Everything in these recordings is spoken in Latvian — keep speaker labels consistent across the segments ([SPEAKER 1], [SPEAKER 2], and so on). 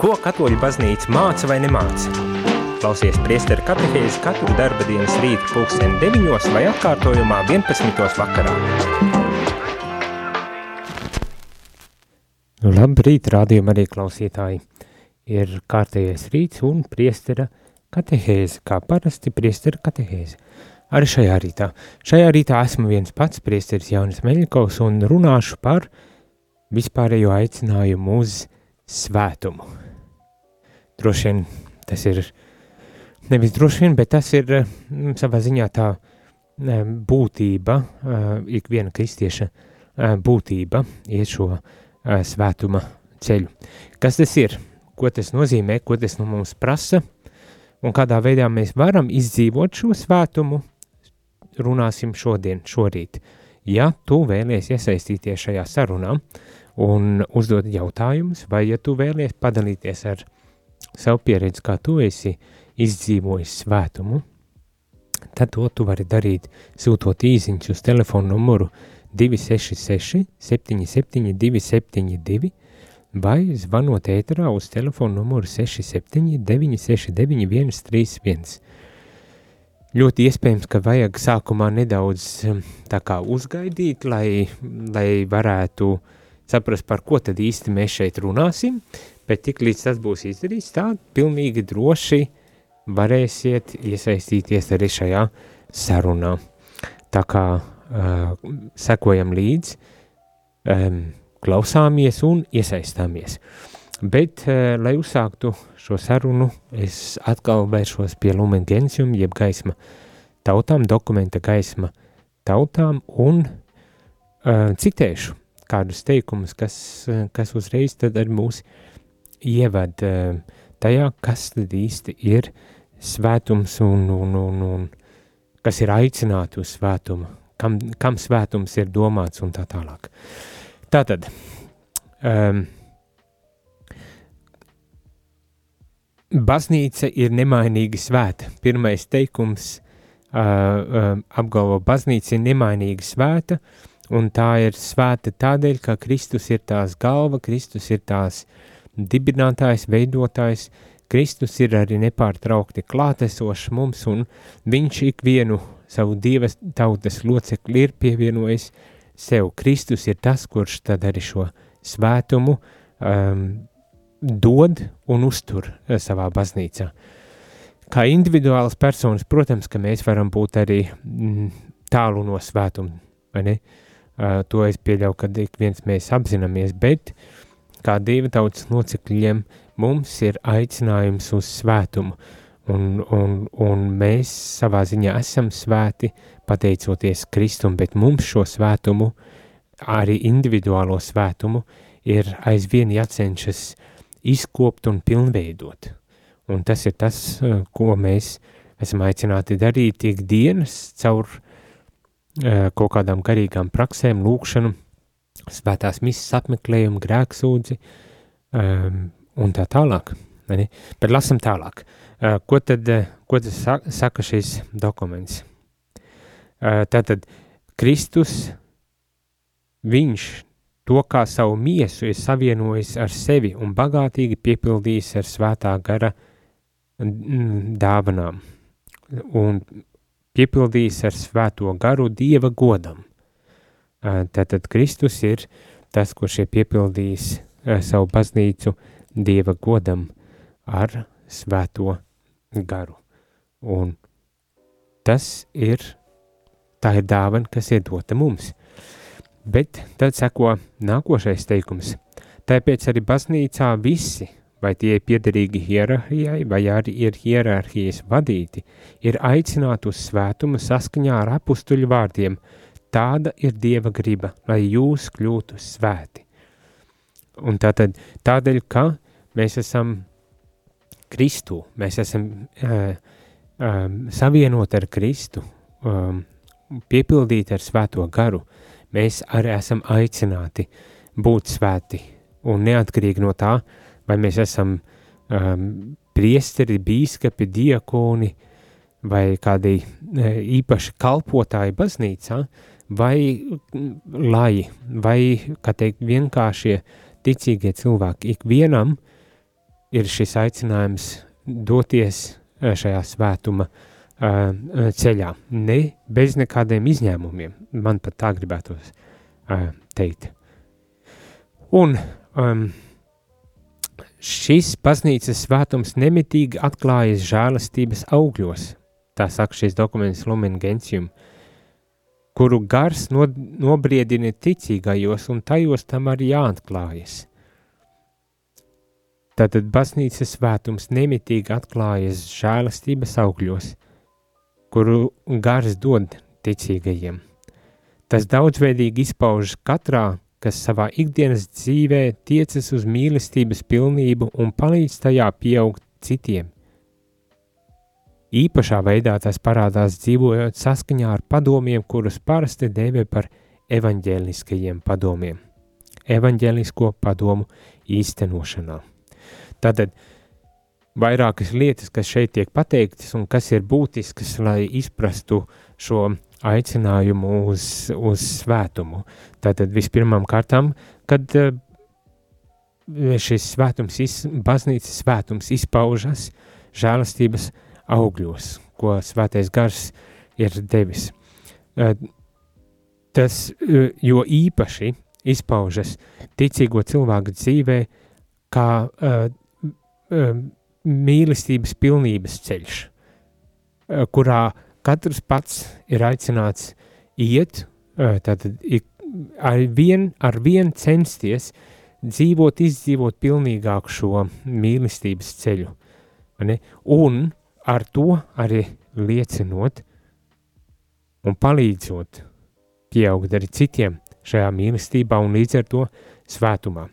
[SPEAKER 1] Ko katoļu baznīca māca vai nemāca? Klausies priesteru katehēzi katru darba dienas rītu pulksteni 9 vai atkārtojumā 11. vakarā. Labrīt, rādījumi arī klausītāji. Ir kārtējais rīts un priestera katehēze, kā parasti priestera katehēze. Arī šajā rītā. Šajā rītā esmu viens pats priesteris Jaunis Meļikovs un runāšu par vispārējo aicinājumu uz svētumu. Droši vien tas ir, nevis droši vien, bet tas ir mm, savā ziņā tā būtība, ikviena kristieša būtība iet šo svētuma ceļu. Kas tas ir? Ko tas nozīmē, ko tas no mums prasa un kādā veidā mēs varam izdzīvot šo svētumu, runāsim šodien, šorīt. Ja tu vēlies iesaistīties šajā sarunā un uzdot jautājumus, vai ja tu vēlies padalīties ar savu pieredzi, kā tu esi izdzīvojis svētumu, tad to tu vari darīt sūtot īziņus uz telefonu numuru 266 77 272 vai zvanot ēterā uz telefonu numuru 67 969 131. Ļoti iespējams, ka vajag sākumā nedaudz tā kā uzgaidīt, lai, lai varētu saprast, par ko tad īsti mēs šeit runāsim, bet tik līdz tas būs izdarīts, tā pilnīgi droši varēsiet iesaistīties arī šajā sarunā. Tā kā uh, sekojam līdzi, um, klausāmies un iesaistāmies. Bet, uh, lai uzsāktu šo sarunu, es atkal vēršos pie Lumen Gentium, jeb gaisma tautām, dokumenta gaisma tautām un uh, citēšu kādus teikumus, kas, kas uzreiz tad ar mūs ieved uh, tajā, kas tad īsti ir svētums un, un, un, un kas ir aicināti uz svētumu, kam, kam svētums ir domāts un tā tālāk. Tātad, um, baznīca ir nemainīgi svēta. Pirmais teikums uh, uh, apgalvo, baznīca ir nemainīgi svēta, un tā ir svēta tādēļ, ka Kristus ir tās galva, Kristus ir tās dibinātājs, veidotājs, Kristus ir arī nepārtraukti klātesošs mums, un viņš ikvienu savu dievas tautas locekli ir pievienojis sev. Kristus ir tas, kurš tad arī šo svētumu um, dod un uztur uh, savā baznīcā. Kā individuāls personas, protams, ka mēs varam būt arī mm, tālu no svētuma, vai ne? Uh, to es pieļauju, ka ik viens mēs apzināmies, bet kā dieva tautas locekļiem mums ir aicinājums uz svētumu, un, un, un mēs savā ziņā esam svēti pateicoties Kristum, bet mums šo svētumu, arī individuālo svētumu, ir aizvien jācenšas izkopt un pilnveidot. Un tas ir tas, ko mēs esam aicināti darīt ikdienas caur uh, kaut kādām garīgām praksēm, lūkšanu, svētās misas apmeklējumu, grēksūdzi, um, un tā tālāk. Ne? Bet lasam tālāk. Uh, ko tad, uh, ko tad saka šis dokuments? Uh, tātad Kristus, viņš to kā savu miesu ir savienojis ar sevi un bagātīgi piepildījis ar svētā gara dāvanām un piepildījis ar svēto garu Dieva godam. Tātad Kristus ir tas, kurš ir piepildījis savu baznīcu Dieva godam ar svēto garu. Un tas ir, tā ir dāvana, kas ir dota mums. Bet tad seko nākošais teikums. Tāpēc arī baznīcā visi, vai tie ir piederīgi hierarhijai, vai arī ir hierarhijas vadīti, ir aicināti uz svētumu saskaņā ar apustuļu vārdiem. Tāda ir Dieva griba, lai jūs kļūtu svēti. Un tātad tādēļ, ka mēs esam Kristu, mēs esam uh, um, savienoti ar Kristu, um, piepildīti ar svēto garu, mēs arī esam aicināti būt svēti un neatkarīgi no tā, vai mēs esam um, priesteri, bīskapi, diakoni vai kādi uh, īpaši kalpotāji baznīcā, vai lai, vai, kā teikt, vienkāršie ticīgie cilvēki ikvienam ir šis aicinājums doties šajā svētuma ceļā, ne bez nekādiem izņēmumiem, man pat tā gribētos teikt. Un um, šis baznīcas svētums nemitīgi atklājas žēlastības augļos, tā saka šis dokuments Lumen Gentium, kuru gars no, nobriedina ticīgajos, un tajos tam arī jāatklājas. Tātad baznīcas svētums nemitīgi atklājas žēlastības augļos, kuru gars dod ticīgajiem. Tas daudzveidīgi izpaužas katrā, kas savā ikdienas dzīvē tiecas uz mīlestības pilnību un palīdz tajā pieaugt citiem. Īpašā veidā tas parādās dzīvojot saskaņā ar padomiem, kurus parasti dēvē par evaņģēliskajiem padomiem, evaņģēlisko padomu īstenošanā. Tātad vairākas lietas, kas šeit tiek pateiktas un kas ir būtiskas, lai izprastu šo aicinājumu uz, uz svētumu. Tātad vispirmām kārtām, kad eh, šis svētums, baznīcas svētums izpaužas žēlastības augļos, ko svētais gars ir devis. Tas jo īpaši izpaužas ticīgo cilvēku dzīvē kā mīlestības pilnības ceļš, kurā katrs pats ir aicināts iet, tātad ar vien, ar vien censties dzīvot, izdzīvot pilnīgāk šo mīlestības ceļu. Un ar to arī liecinot un palīdzot pieaugt arī citiem šajā mīlestībā un līdz ar to svētumā.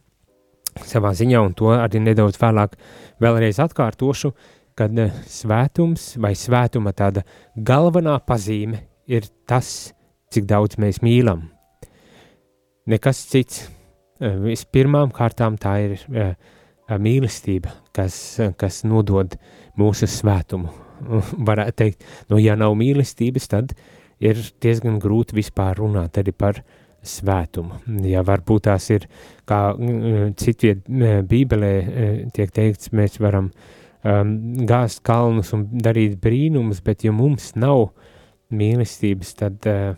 [SPEAKER 1] Savā ziņā, un to arī nedaudz vēlāk vēlreiz atkārtošu, kad eh, svētums vai svētuma tāda galvenā pazīme ir tas, cik daudz mēs mīlam. Nekas cits. Eh, vispirmām kārtām tā ir uh, mīlestība, kas, kas nodod mūsu svētumu. Varētu teikt, nu, ja nav mīlestības, tad ir diezgan grūti vispār runāt arī par svētumu. Ja varbūt tās ir, kā citviet bībelē tiek teikts, mēs varam um, gāzt kalnus un darīt brīnumus, bet ja mums nav mīlestības, tad uh,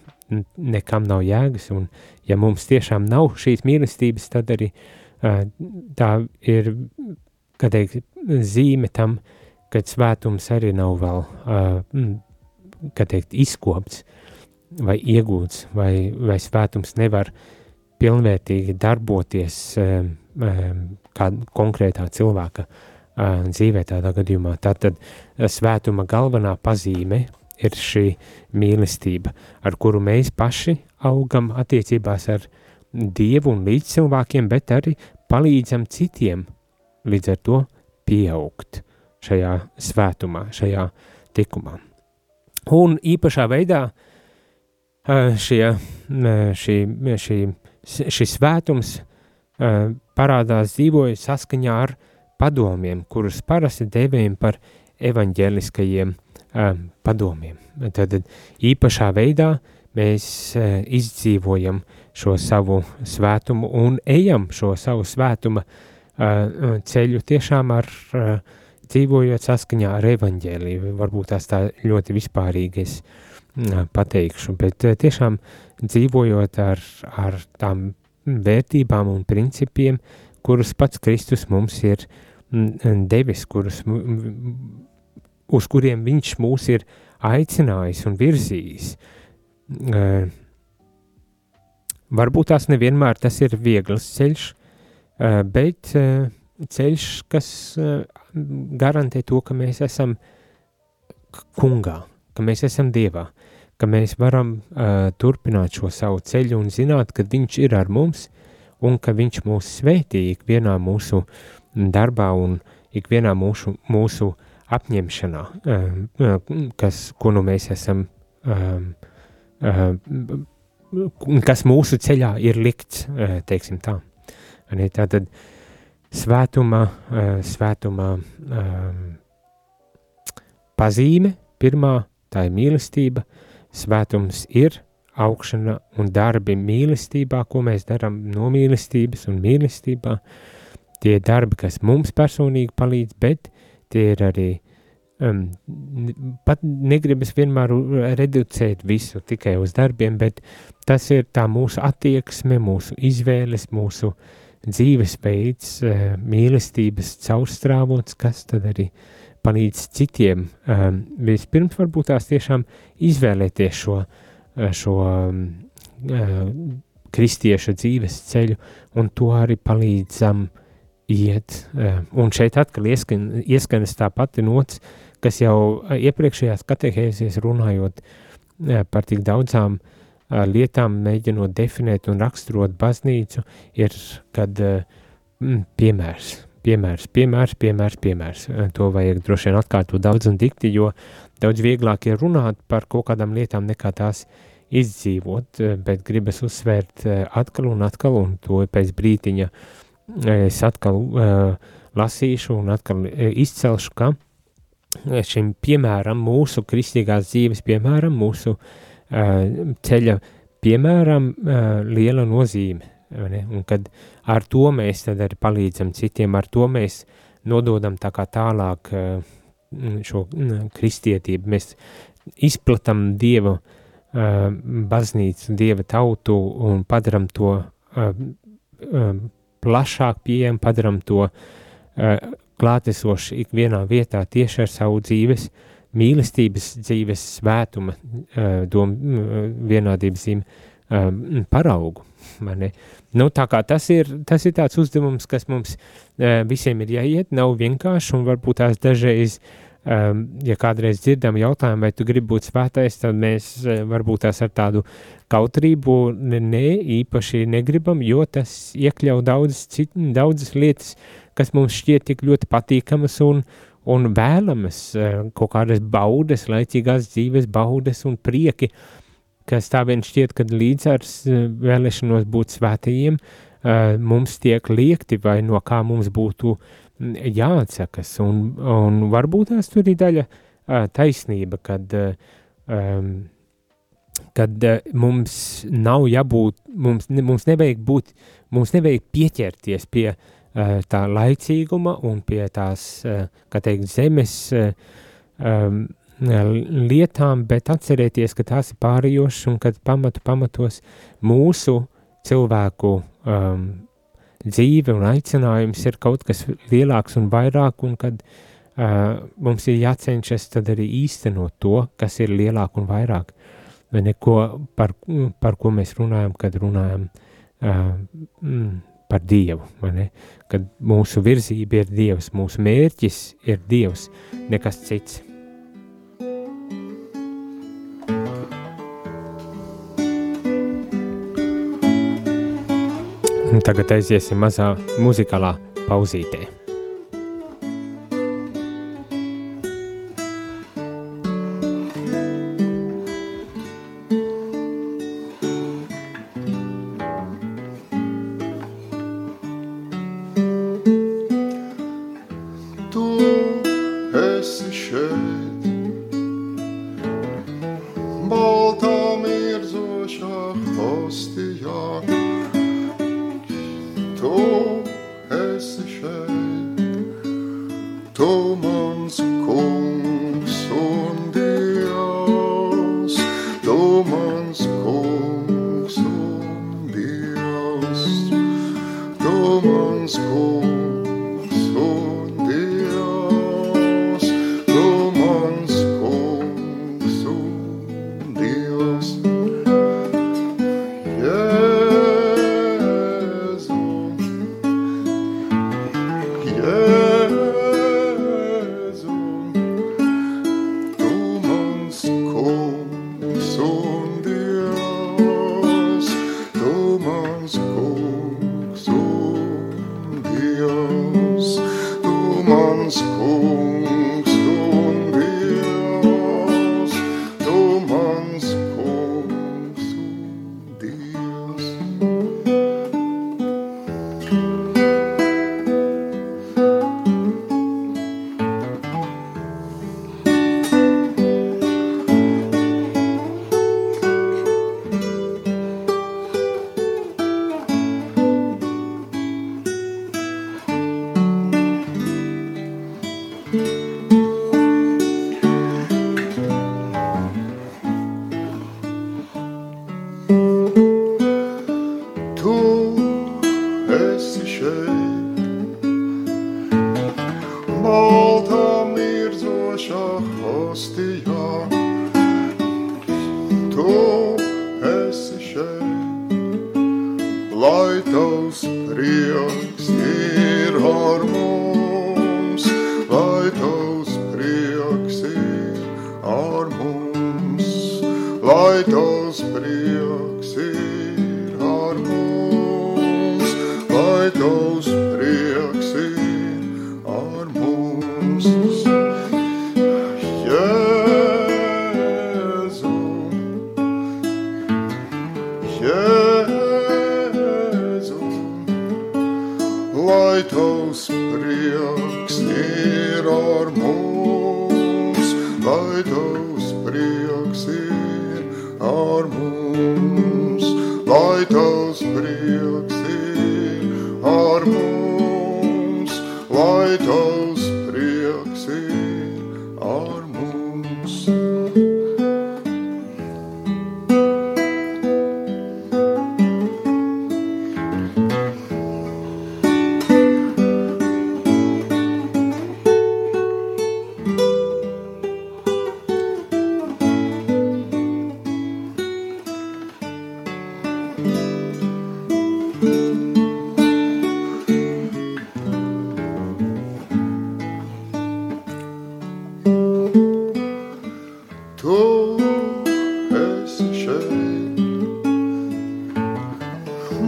[SPEAKER 1] nekam nav jēgas, un ja mums tiešām nav šīs mīlestības, tad arī uh, tā ir, kā teikt, zīme tam, ka svētums arī nav vēl, kā teikt, izkopts vai iegūts, vai, vai svētums nevar pilnvērtīgi darboties kā konkrētā cilvēka dzīvē tādā gadījumā. Tātad svētuma galvenā pazīme ir šī mīlestība, ar kuru mēs paši augam attiecībās ar Dievu un līdz cilvēkiem, bet arī palīdzam citiem līdz ar to pieaugt šajā svētumā, šajā tikumā. Un īpašā veidā šie, šī, šī, šis svētums parādās dzīvoja saskaņā ar padomiem, kurus parasti devējam par evaņģēliskajiem padomiem. Tad īpašā veidā mēs izdzīvojam šo savu svētumu un ejam šo savu svētuma ceļu tiešām ar uh, dzīvojot saskaņā ar evaņģēliju. Varbūt tās tā ļoti vispārīgi es uh, pateikšu, bet uh, tiešām dzīvojot ar, ar tām vērtībām un principiem, kurus pats Kristus mums ir devis, kurus, uz kuriem viņš mūs ir aicinājis un virzījis. Uh, Varbūt tās nevienmēr tas ir viegls ceļš, eh, bet eh, ceļš, kas eh, garantē to, ka mēs esam kungā, ka mēs esam dievā, ka mēs varam turpināt šo savu ceļu un zināt, ka viņš ir ar mums un ka viņš mūs svētī ikvienā mūsu darbā un ikvienā mūsu, mūsu apņemšanā, kas, ko nu mēs esam kas mūsu ceļā ir likts, eh, teiksim tā. Tātad svētuma, eh, svētuma um, pazīme, pirmā, tā ir mīlestība, svētums ir augšana un darbi mīlestībā, ko mēs darām no mīlestības un mīlestībā, tie darbi, kas mums personīgi palīdz, bet tie ir arī um, pat negribas vienmēr reducēt visu tikai uz darbiem, bet tas ir tā mūsu attieksme, mūsu izvēles, mūsu dzīvesveids, uh, mīlestības caurstrāvots, kas tad arī palīdz citiem. Um, vispirms varbūt tās tiešām izvēlēties šo, šo um, uh, kristieša dzīves ceļu un to arī palīdzam uh, iet. Eh, un šeit atkal ieskan, ieskanas tā pati nots, kas jau eh, iepriekšējās katehēzēs runājot eh, par tik daudzām lietām, mēģinot definēt un raksturot baznīcu, ir, kad mm, piemērs, piemērs, piemērs, piemērs, piemērs. To vajag droši vien atkārtot daudz un dikti, jo daudz vieglāk ir runāt par kaut kādām lietām nekā tās izdzīvot, bet gribas uzsvērt atkal un atkal, un to pēc brītiņa es atkal uh, lasīšu un atkal izcelšu, ka šim piemēram, mūsu kristīgās dzīves piemēram, mūsu uh, ceļa piemēram, uh, liela nozīme. Un kad ar to mēs arī palīdzam citiem, ar to mēs nododam tā kā tālāk uh, šo uh, kristietību, mēs izplatam Dieva uh, baznīcu, Dieva tautu un padaram to uh, uh, plašāk pieejam, padaram to uh, klātesoši ikvienā vietā tieši ar savu dzīves, mīlestības dzīves svētuma, uh, dom, uh, vienādības zīme, uh, paraugu. Nu, tā kā tas ir, tas ir tāds uzdevums, kas mums uh, visiem ir jāiet, nav vienkārši un varbūt tās dažreiz uh, ja kādreiz dzirdam jautājumu, vai tu gribi būt svētais, tad mēs uh, varbūt tās ar tādu kautrību ne īpaši negribam, jo tas iekļauj daudzas, daudzas lietas, kas mums šķiet tik ļoti patīkamas un, un vēlamas, uh, kaut kādas baudas, laicīgās dzīves baudas un prieki, kas tā vien šķiet, kad līdz ar vēlēšanos būt svētajiem, uh, mums tiek liekti vai no kā mums būtu uh, jāatsakas, un, un varbūt tās tur ir daļa taisnība, kad, kad mums nav jābūt, mums, mums nevajag būt, mums nevajag pieķerties pie uh, tā laicīguma un pie tās, kā teikt, zemes lietām, bet atcerēties, ka tās ir pārējošas un kad pamatu pamatos mūsu cilvēku um, dzīve un aicinājums ir kaut kas lielāks un vairāk, un kad uh, mums ir jācenšas tad arī īstenot to, kas ir lielāk un vairāk. Vai neko, par, par ko mēs runājam, kad runājam uh, mm, par Dievu? Kad mūsu virzība ir Dievs, mūsu mērķis ir Dievs, nekas cits. Tagad aiziesim mazā muzikālā pauzītē.
[SPEAKER 2] Tu esse cheiro.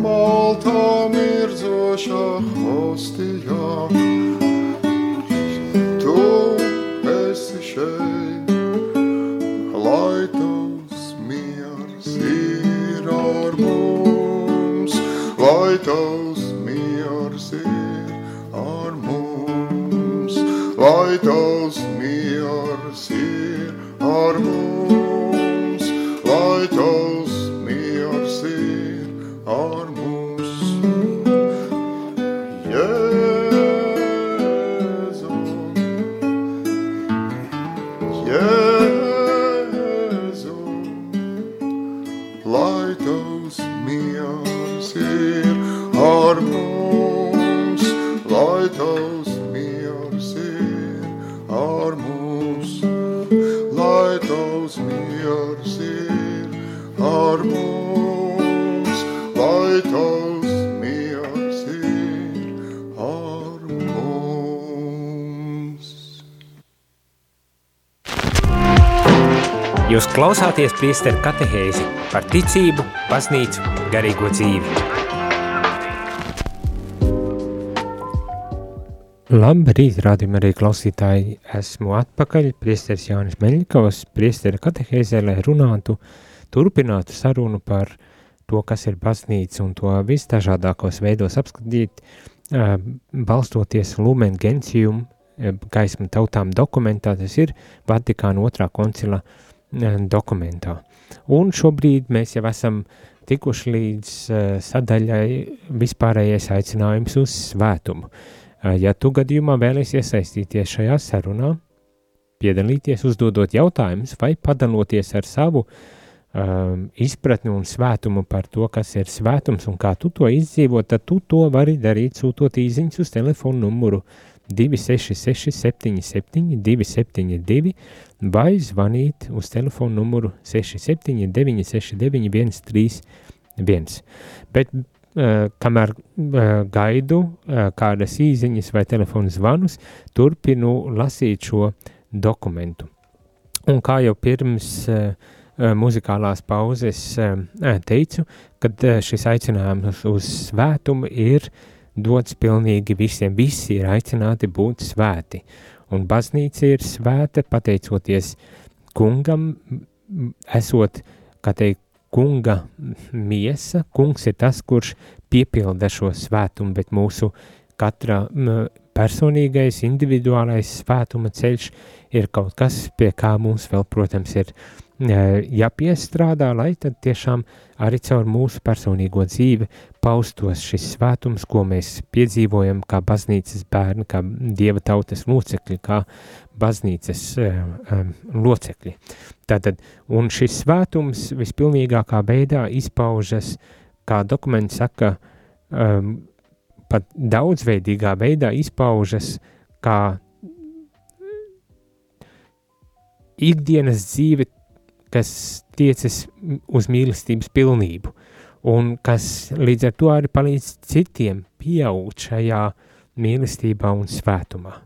[SPEAKER 2] malta mirzosa
[SPEAKER 1] hostia klausāties priesteru katehēzi par ticību, baznīcu, garīgo dzīvi. Labrīt, rādījumi arī klausītāji. Esmu atpakaļ, priesteris Jānis Meļņikovs, priestera katehēzē, lai runātu, turpinātu sarunu par to, kas ir baznīca un to visdažādākos veidos apskatīt, uh, balstoties Lumen Gentium, uh, gaisma tautām dokumentā, tas ir Vatikāna otrā koncila uh, dokumentā. Un šobrīd mēs jau esam tikuši līdz uh, sadaļai vispārējais aicinājums uz svētumu. Uh, ja tu gadījumā vēlies iesaistīties šajā sarunā, piedalīties, uzdodot jautājumus vai padaloties ar savu um, izpratni un svētumu par to, kas ir svētums un kā tu to izdzīvo, tad tu to vari darīt sūtot īziņas uz telefonu numuru 266 77 272 vai zvanīt uz telefonu numuru 679 69 131. Bet uh, kamēr uh, gaidu uh, kādas īziņas vai telefonu zvanus, turpinu lasīt šo dokumentu. Un kā jau pirms uh, uh, muzikālās pauzes uh, teicu, kad uh, šis aicinājums uz svētumu ir dots pilnīgi visiem. Visi ir aicināti būt svēti. Un baznīca ir svēta pateicoties kungam, esot, kā teikt, kunga miesa. Kungs ir tas, kurš piepilda šo svētumu, bet mūsu katra personīgais, individuālais svētuma ceļš ir kaut kas, pie kā mums vēl, protams, ir jāpiestrādā, lai tad tiešām arī caur mūsu personīgo dzīvi paustos šis svētums, ko mēs piedzīvojam kā baznīcas bērni, kā dieva tautas locekļi, kā baznīcas um, locekļi. Tātad, un šis svētums vispilnīgākā veidā izpaužas, kā dokuments saka, um, pat daudzveidīgā veidā izpaužas kā ikdienas dzīve, kas tiecas uz mīlestības pilnību, un kas līdz ar to arī palīdz citiem pieaugt šajā mīlestībā un svētumā.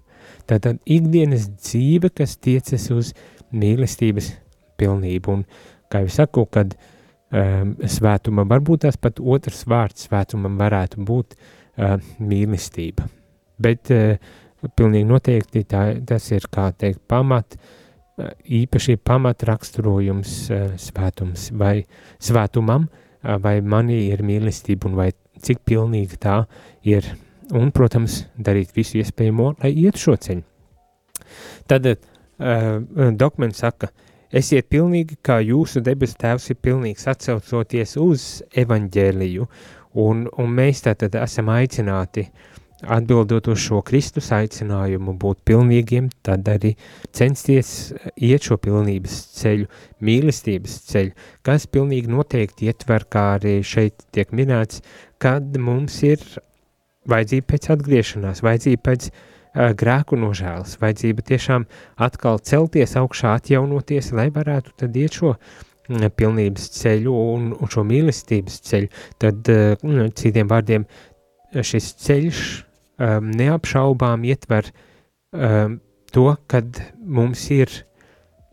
[SPEAKER 1] Tātad ikdienas dzīve, kas tiecas uz mīlestības pilnību, un kā jau saku, kad um, svētuma varbūt tās pat otrs vārds svētumam varētu būt uh, mīlestība, bet uh, pilnīgi noteikti tā, tas ir, kā teikt, pamat, uh, īpaši pamatraksturojums svētums vai svētumam, vai manī ir mīlestība un vai cik pilnīgi tā ir, un, protams, darīt visu iespējamo, lai iet šo ceļu. Tad uh, dokuments saka, esiet pilnīgi, kā jūsu debesu tēvs ir pilnīgs, atcaucoties uz evaņģēliju, un, un mēs tātad esam aicināti uh, Atbildot uz šo Kristus aicinājumu būt pilnīgiem, tad arī censties iet šo pilnības ceļu, mīlestības ceļu, kas pilnīgi noteikti ietver, kā arī šeit tiek minēts, kad mums ir vajadzība pēc atgriešanās, vajadzība pēc uh, grēku nožēlas, vajadzība tiešām atkal celties augšā, atjaunoties, lai varētu tad iet šo uh, pilnības ceļu un, un šo mīlestības ceļu. Tad, uh, citiem vārdiem, šis ceļš um, neapšaubām ietver um, to, kad mums ir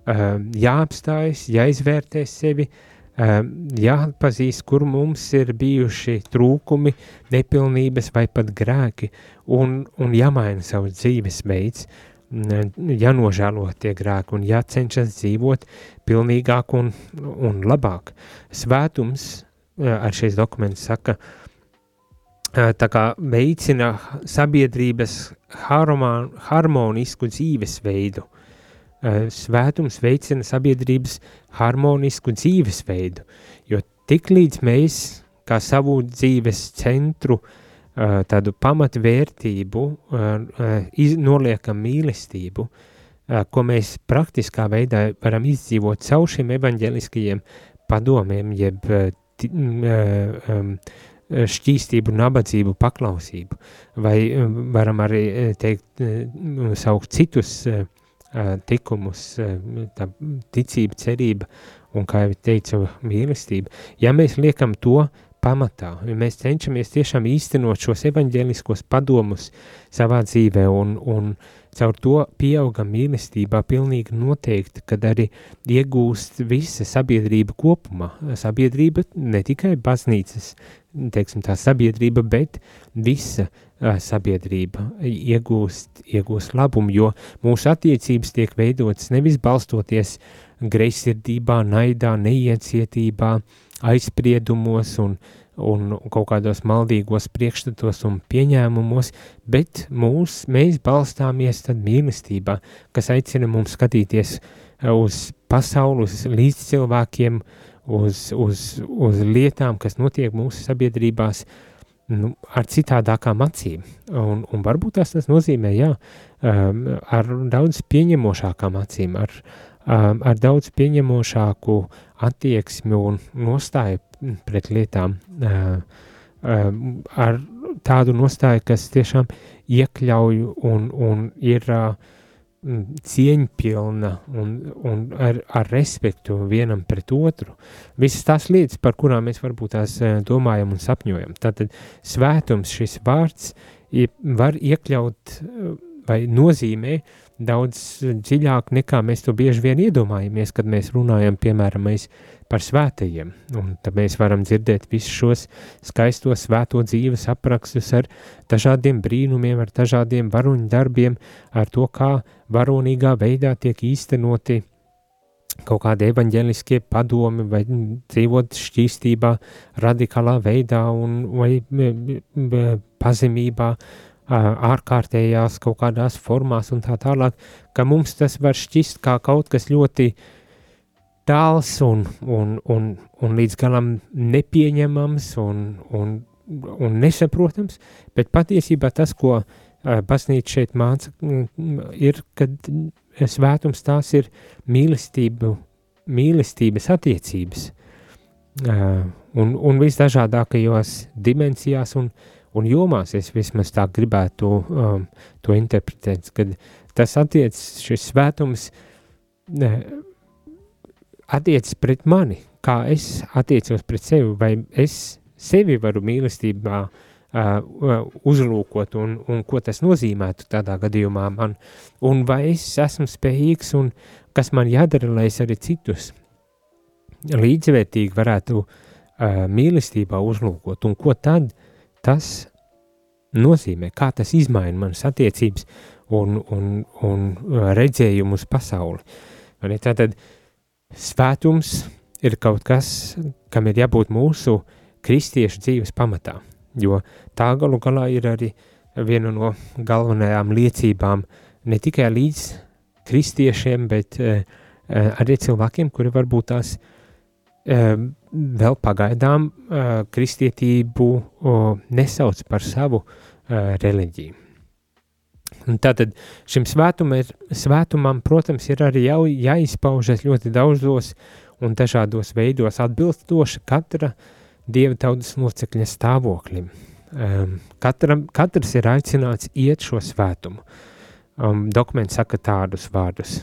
[SPEAKER 1] um, jāapstājas, jāizvērtē sevi, um, jāpazīst, kur mums ir bijuši trūkumi, nepilnības vai pat grēki, un, un jāmaina savs dzīvesveids, jānožēlo tie grēki un jācenšas dzīvot pilnīgāk un, un labāk. Svētums, ar šīs dokuments saka, uh, tā kā veicina sabiedrības harmon, harmonisku dzīvesveidu. Svētums veicina sabiedrības harmonisku dzīvesveidu, jo tik līdz mēs kā savu dzīves centru, tādu pamatvērtību, noliekam mīlestību, ko mēs praktiskā veidā varam izdzīvot caur šiem evaņģeliskajiem padomiem, jeb šķīstību, nabadzību, paklausību, vai eh, varam arī eh, teikt, saukt citus tikumus, tā ticība, cerība un, kā jau teicu, mīlestība. Ja mēs liekam to pamatā, ja mēs cenšamies tiešām īstenot šos evaņģēliskos padomus savā dzīvē un, un caur to pieaugam mīlestībā pilnīgi noteikti, kad arī iegūst visa sabiedrība kopumā. Sabiedrība ne tikai baznīcas teiksim, tā sabiedrība, bet visa uh, sabiedrība iegūst, iegūst labumu, jo mūsu attiecības tiek veidotas nevis balstoties greizsirdībā, naidā, neiecietībā, aizspriedumos un, un kaut kādos maldīgos priekšstatos un pieņēmumos, bet mūs, mēs balstāmies tad mīlestībā, kas aicina mums skatīties uz pasauli, uz līdzcilvēkiem, cilvēkiem, uz, uz, uz lietām, kas notiek mūsu sabiedrībās, nu, ar citādākām acīm. Un, un varbūt tas, tas nozīmē, jā, um, ar daudz pieņemošākām acīm, ar, um, ar daudz pieņemošāku attieksmi un nostāju pret lietām, ar tādu nostāju, kas tiešām iekļauj un, un ir cieņpilna un, un ar, ar respektu vienam pret otru. Visas tās lietas, par kurām mēs varbūt tās domājam un sapņojam. Tātad svētums šis vārds var iekļaut vai nozīmē daudz dziļāk nekā mēs to bieži vien iedomājamies, kad mēs runājam, piemēram, mēs par svētajiem, un tad mēs varam dzirdēt visus šos skaistos svēto dzīves aprakstus ar dažādiem brīnumiem, ar dažādiem varoņu darbiem, ar to, kā varonīgā veidā tiek īstenoti kaut kādi evaņģēliskie padomi vai dzīvot šķīstībā, radikālā veidā un vai pazemībā, ārkārtējās kaut kādās formās un tā tālāk, ka mums tas var šķist kā kaut kas ļoti uh, tāls un, un, un, un līdz galam nepieņemams un, un, un nesaprotams, bet patiesībā tas, ko uh, baznīca šeit māca, ir, kad svētums tās ir mīlestību, mīlestības attiecības uh, un, un visdažādākajos dimensijās un, un jomās. Es vismaz tā gribētu um, to interpretēt, kad tas attiec, šis svētums ne, attiecas pret mani, kā es attiecos pret sevi, vai es sevi varu mīlestībā uh, uzlūkot, un, un ko tas nozīmētu tādā gadījumā man, un vai es esmu spējīgs, un kas man jādara, lai es arī citus līdzvērtīgi varētu uh, mīlestībā uzlūkot, un ko tad tas nozīmē, kā tas izmaina manas attiecības un, un, un redzējumu uz pasauli. Tātad svētums ir kaut kas, kam ir jābūt mūsu kristiešu dzīves pamatā, jo tā galu galā ir arī viena no galvenajām liecībām ne tikai līdz kristiešiem, bet uh, arī cilvēkiem, kuri varbūt tās uh, vēl pagaidām kristietību nesauc par savu reliģiju. Tātad šim svētumam, ir, svētumam, protams, ir arī jau jāizpaužas ļoti daudzos un dažādos veidos atbilstoši katra dieva tautas locekļa stāvoklim. Um, katram, katrs ir aicināts iet šo svētumu. Um, dokuments saka tādus vārdus.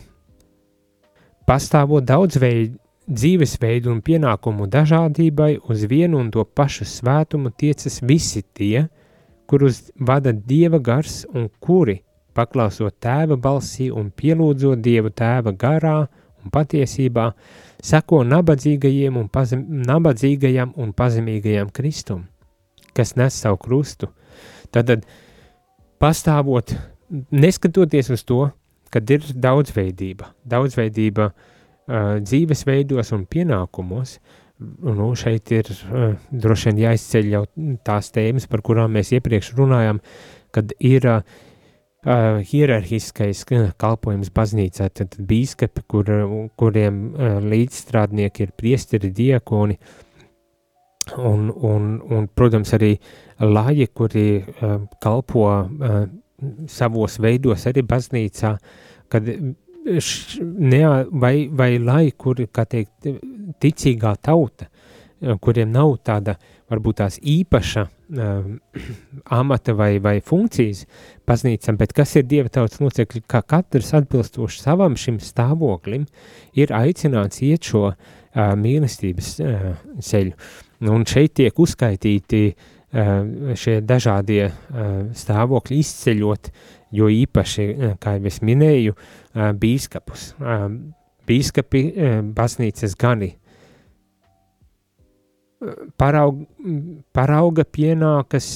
[SPEAKER 1] Pastāvot daudzveid, dzīvesveidu un pienākumu dažādībai uz vienu un to pašu svētumu tiecas visi tie, kurus vada Dieva gars un kuri, paklausot tēva balsī un pielūdzot Dievu tēva garā un patiesībā, seko nabadzīgajiem un pazem, nabadzīgajam un pazemīgajam Kristum, kas nes savu krustu. Tad, pastāvot, neskatoties uz to, kad ir daudzveidība, daudzveidība uh, uh, dzīvesveidos un pienākumos. Nu, šeit ir uh, droši vien jāizceļ jau tās tēmas, par kurām mēs iepriekš runājām, kad ir uh, hierarhiskais kalpojums baznīcā, tad bīskapi, kur, kuriem uh, līdzstrādnieki ir priesteri, diakoni, un, un, un, protams, arī lāji, kuri uh, kalpo uh, savos veidos arī baznīcā, kad ne, vai, vai lai, kur, kā teikt, ticīgā tauta, kuriem nav tāda, varbūt tās īpaša uh, amata vai, vai funkcijas baznīcam, bet kas ir Dieva tautas locekļi, kā katrs atbilstoši savam šim stāvoklim, ir aicināts iet šo uh, mīlestības uh, ceļu. Un šeit tiek uzskaitīti uh, šie dažādie uh, stāvokļi izceļot uh, jo īpaši, eh, kā jau es minēju, eh, bīskapus. Eh, bīskapi baznīcas gani paraug, parauga pienākas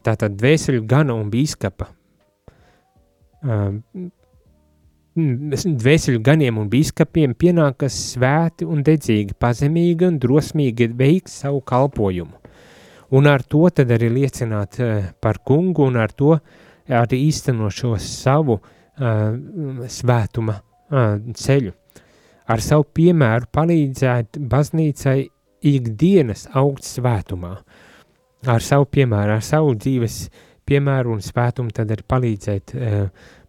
[SPEAKER 1] tātad dvēseļu gana un bīskapa. Dvēseļu ganiem un bīskapiem pienākas svēti un dedzīgi, pazemīgi un drosmīgi veikt savu kalpojumu. Un ar to tad arī liecināt par kungu un ar to uh, arī īstenot šo savu uh, svētuma uh, ceļu. Ar savu piemēru palīdzēt baznīcai ikdienas augt svētumā. Ar savu piemēru, ar savu dzīves piemēru un svētumu tad arī palīdzēt uh,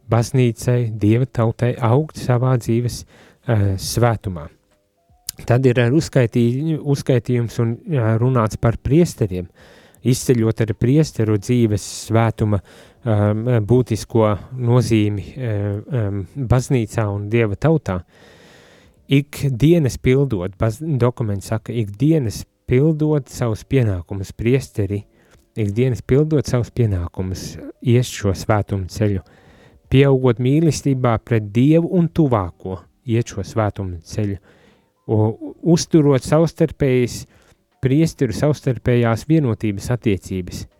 [SPEAKER 1] baznīcai, dieva tautai augt savā dzīves uh, svētumā. Tad ir uzskaitī, uzskaitījums un uh, runāts par priesteriem, izceļot arī priesteru dzīves svētuma um, būtisko nozīmi um, baznīcā un dieva tautā. Ik dienas pildot, baz, dokuments saka, ik dienas pildot savus pienākumus priesteri, ik dienas pildot savus pienākumus, ies šo svētumu ceļu, pieaugot mīlestībā pret Dievu un tuvāko, iet šo svētumu ceļu, uzturot savstarpējas priesteru savstarpējās vienotības attiecības –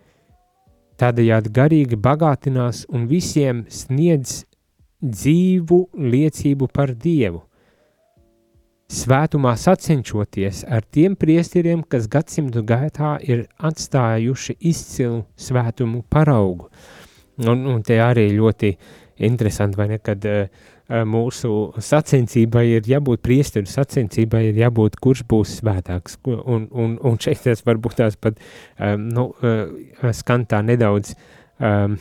[SPEAKER 1] tādējādi garīgi bagātinās un visiem sniedz dzīvu liecību par Dievu. Svētumā sacenšoties ar tiem priesteriem, kas gadsimtu gaitā ir atstājuši izcilu svētumu paraugu. Un, un te arī ļoti interesanti, vai ne, kad uh, mūsu sacensībai ir jābūt priesteru sacensībai, ir jābūt, kurš būs svētāks. Un, un, un šeit tas varbūt tās pat um, nu, uh, skan tā nedaudz um,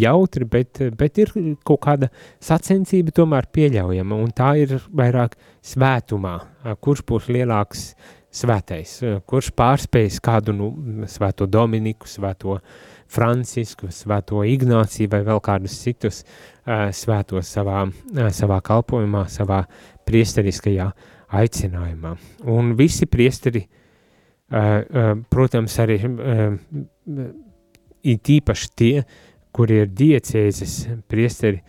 [SPEAKER 1] jautri, bet, bet ir kaut kāda sacensība tomēr pieļaujama, un tā ir vairāk svētumā, kurš būs lielāks svētais, kurš pārspējas kādu nu, svēto Dominiku, svēto Francisku, svēto Ignāciju vai vēl kādus citus uh, svētos savā, uh, savā kalpojumā, savā priesteriskajā aicinājumā. Un visi priesteri, uh, uh, protams, arī uh, ir tīpaši tie, kuri ir diecēzes priesteri,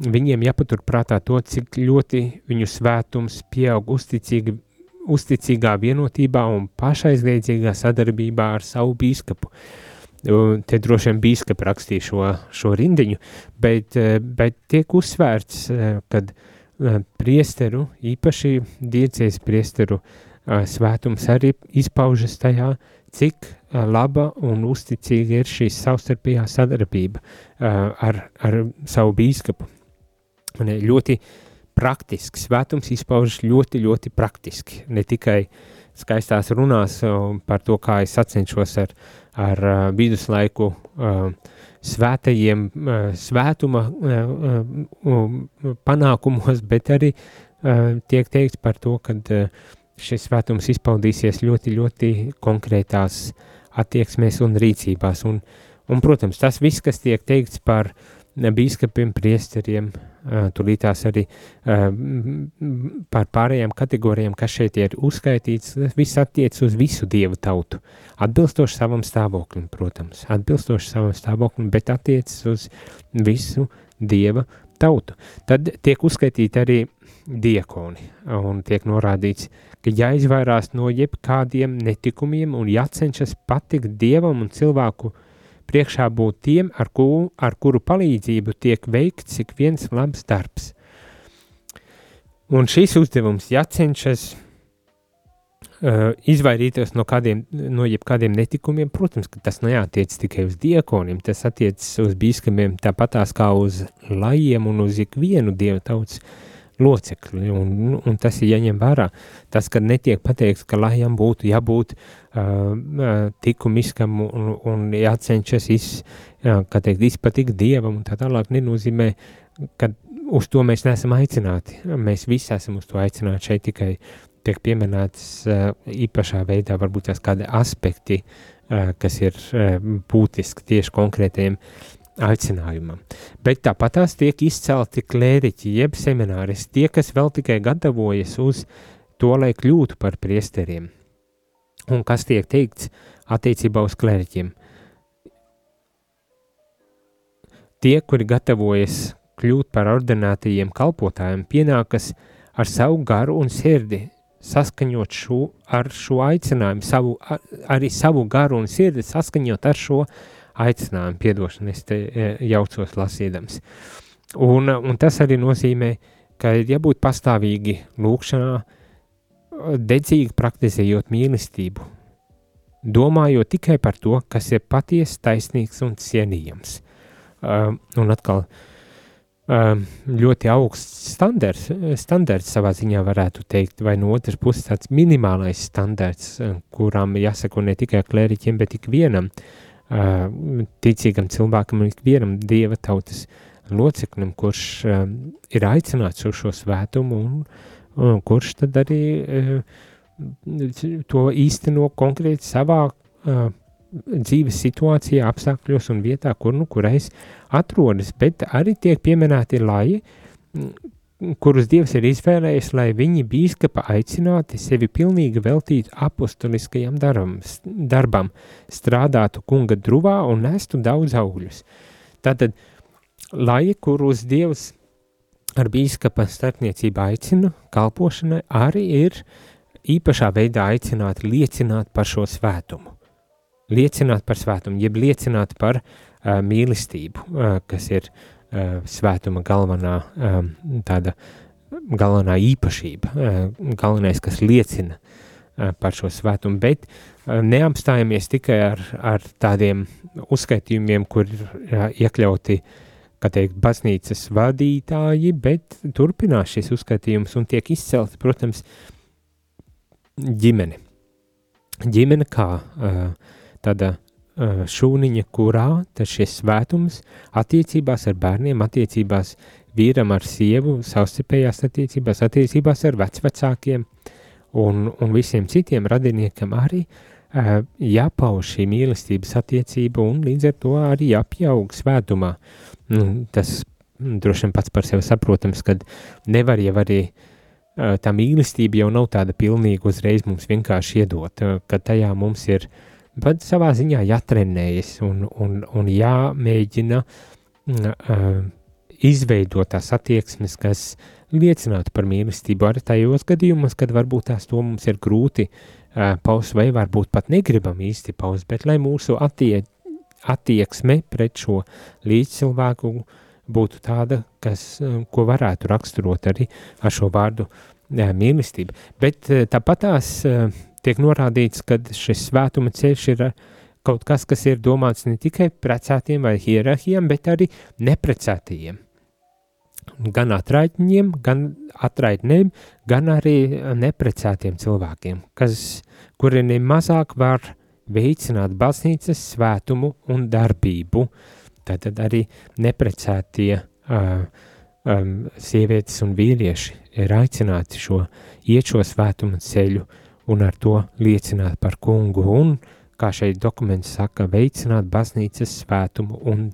[SPEAKER 1] viņiem jāpatur prātā to, cik ļoti viņu svētums pieaug uzticīgi, uzticīgā vienotībā un pašaizliedzīgā sadarbībā ar savu bīskapu. Te droši vien bīskapi rakstīja šo, šo rindiņu, bet, bet tiek uzsvērts, kad priesteru, īpaši diecēs priesteru svētums arī izpaužas tajā, cik laba un uzticīga ir šī savstarpējā sadarbība ar, ar savu bīskapu. Un ļoti praktiski, svētums izpaužas ļoti, ļoti praktiski, ne tikai skaistās runās par to, kā es sacenšos ar, ar viduslaiku svētajiem svētuma panākumos, bet arī tiek teikts par to, ka šis svētums izpaudīsies ļoti, ļoti konkrētās attieksmēs un rīcībās. Un, un, protams, tas viss, kas tiek teikts par bīskapiem, priesteriem, tūlītās arī par pārējām kategorijām, kas šeit ir uzskaitīts, viss attiec uz visu dievu tautu. Atbilstoši savam stāvoklim, protams, atbilstoši savam stāvoklim, bet attiec uz visu dieva tautu. Tad tiek uzskaitīti arī diekoni, un tiek norādīts, ka jāizvairās no jebkādiem netikumiem un jācenšas patikt dievam un cilvēku priekšā būt tiem, ar, ku, ar kuru palīdzību tiek veikts ik viens labs darbs. Un šīs uzdevums jācenšas uh, izvairīties no, kādiem, no jebkādiem netikumiem. Protams, ka tas neatiec tikai uz diekoniem, tas attiecas uz bīskamiem tāpatās kā uz lajiem un uz ikvienu dievu tautas locekli, un, un tas ir jāņem vērā. Tas, ka netiek pateikts, ka lajam būtu jābūt uh, tikumiskam un, un jācenšas iz, jā, teikt, izpatikt dievam un tā tālāk, nenozīmē, ka uz to mēs neesam aicināti. Mēs visi esam uz to aicināti šeit tikai tiek pieminēts uh, īpašā veidā varbūt tās kādi aspekti, uh, kas ir uh, būtiski tieši konkrētajiem uh, aicinājumam. Bet tāpat tās tiek izcelti klēriķi, jeb semināristi, tie, kas vēl tikai gatavojas uz to, lai kļūtu par priesteriem. Un kas tiek teikts attiecībā uz klēriķiem? Tie, kuri gatavojas kļūt par ordinātajiem kalpotājiem, pienākas ar savu garu un sirdi saskaņot šo, ar šo aicinājumu, savu, ar, arī savu garu un sirdi saskaņot ar šo aicinājumu aicinājumu, piedošanu, es te e, jaucos lasīdams. Un, un tas arī nozīmē, ka ir jābūt pastāvīgi lūkšanā, dedzīgi praktizējot mīlestību, domājot tikai par to, kas ir patiesi taisnīgs un cienījams. Uh, un atkal uh, ļoti augsts standarts, standarts savā ziņā varētu teikt, vai no otras puses tāds minimālais standarts, kurām jāsako ne tikai klēriķiem, bet ikvienam, uh, ticīgam cilvēkam ikvienam dieva tautas loceklim, kurš ir aicināts uz šo svētumu un, un kurš tad arī to īsteno konkrēti savā dzīves situācijā, apstākļos un vietā, kur nu kurais atrodas, bet arī tiek pieminēti laji, kurus Dievs ir izvēlējis, lai viņi bīskapa aicināti sevi pilnīgi veltītu apustuliskajam darbam, darbam, strādātu kunga druvā un nestu daudz augļus. Tātad, lai kurus Dievs ar bīskapa starpniecību aicina kalpošanai, arī ir īpašā veidā aicināti liecināt par šo svētumu. Liecināt par svētumu, jeb liecināt par uh, mīlestību, uh, kas ir uh, svētuma galvenā eh, tāda galvenā īpašība, eh, galvenais, kas liecina par šo svētumu, bet neapstājamies tikai ar, ar tādiem uzskaitījumiem, kur iekļauti, kā teikt, baznīcas vadītāji, bet turpinās šis uzskaitījums un tiek izcelts, protams, ģimene. Ģimene kā tāda Eh, šūniņa, kurā šis svētums attiecībās ar bērniem, attiecībās vīram ar sievu, savstarpējās attiecībās, attiecībās ar vecvecākiem un, un visiem citiem radiniekam arī uh, jāpauž šī mīlestības attiecība un līdz ar to arī jāpieaug svētumā. Nu, tas droši vien pats par sevi saprotams, ka nevar jau arī uh, tā mīlestība jau nav tāda pilnīga uzreiz mums vienkārši iedot, uh, ka tajā mums ir pat savā ziņā jātrenējas un, un, un jāmēģina uh, izveidot tās attieksmes, kas liecinātu par mīlestību arī tajos gadījumos, kad varbūt tās to mums ir grūti uh, paust vai varbūt pat negribam īsti paust, bet lai mūsu attie, attieksme pret šo līdzcilvēku būtu tāda, kas, uh, ko varētu raksturot arī ar šo vārdu uh, mīlestība. Bet uh, tāpat tās uh, tiek norādīts, ka šis svētuma ceļš ir uh, kaut kas, kas ir domāts ne tikai precētiem vai hierarhiem, bet arī neprecētajiem gan atraitņiem, gan atraitnēm, gan arī neprecētiem cilvēkiem, kas, kuri nemazāk var veicināt baznīcas svētumu un darbību. Tātad arī neprecētie uh, um, sievietes un vīrieši ir aicināti šo iet šo svētumu ceļu un ar to liecināt par kungu. Un, kā šeit dokuments saka, veicināt baznīcas svētumu un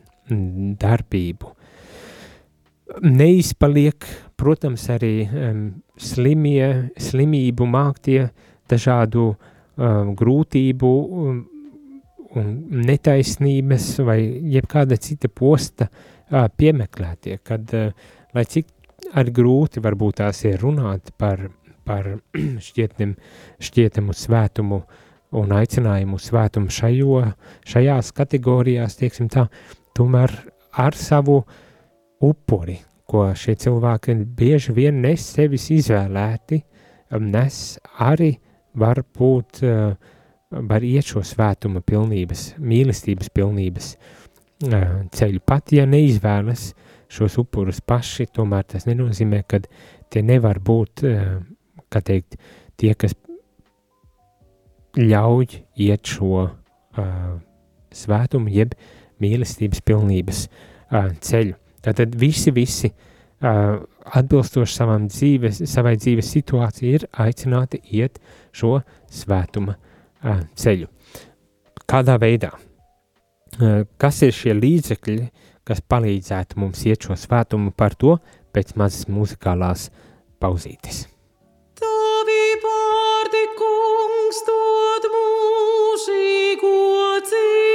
[SPEAKER 1] darbību. Neizpaliek, protams, arī um, slimie, slimību māktie, dažādu um, grūtību um, un netaisnības vai jebkāda cita posta uh, piemeklētie, kad, uh, lai cik arī grūti varbūt tās ir runāt par, par šķietam, šķietamu svētumu un aicinājumu svētumu šajo, šajās kategorijās, tieksim tā, tomēr ar savu upuri, ko šie cilvēki bieži vien nes sevis izvēlēti, nes arī var būt, uh, var iet šo svētuma pilnības, mīlestības pilnības uh, ceļu. Pat ja neizvēlas šos upurus paši, tomēr tas nenozīmē, ka tie nevar būt, uh, kā teikt, tie, kas ļauj iet šo svētumu, jeb mīlestības pilnības ceļu. Tātad visi, visi uh, atbilstoši savam dzīves, savai dzīves situācijai ir aicināti iet šo svētuma uh, ceļu. Kādā veidā? Uh, kas ir šie līdzekļi, kas palīdzētu mums iet šo svētumu par to pēc mazas muzikālās pauzītes?
[SPEAKER 3] Tavi vārdi, kungs, dod mūžīgo dzīvi.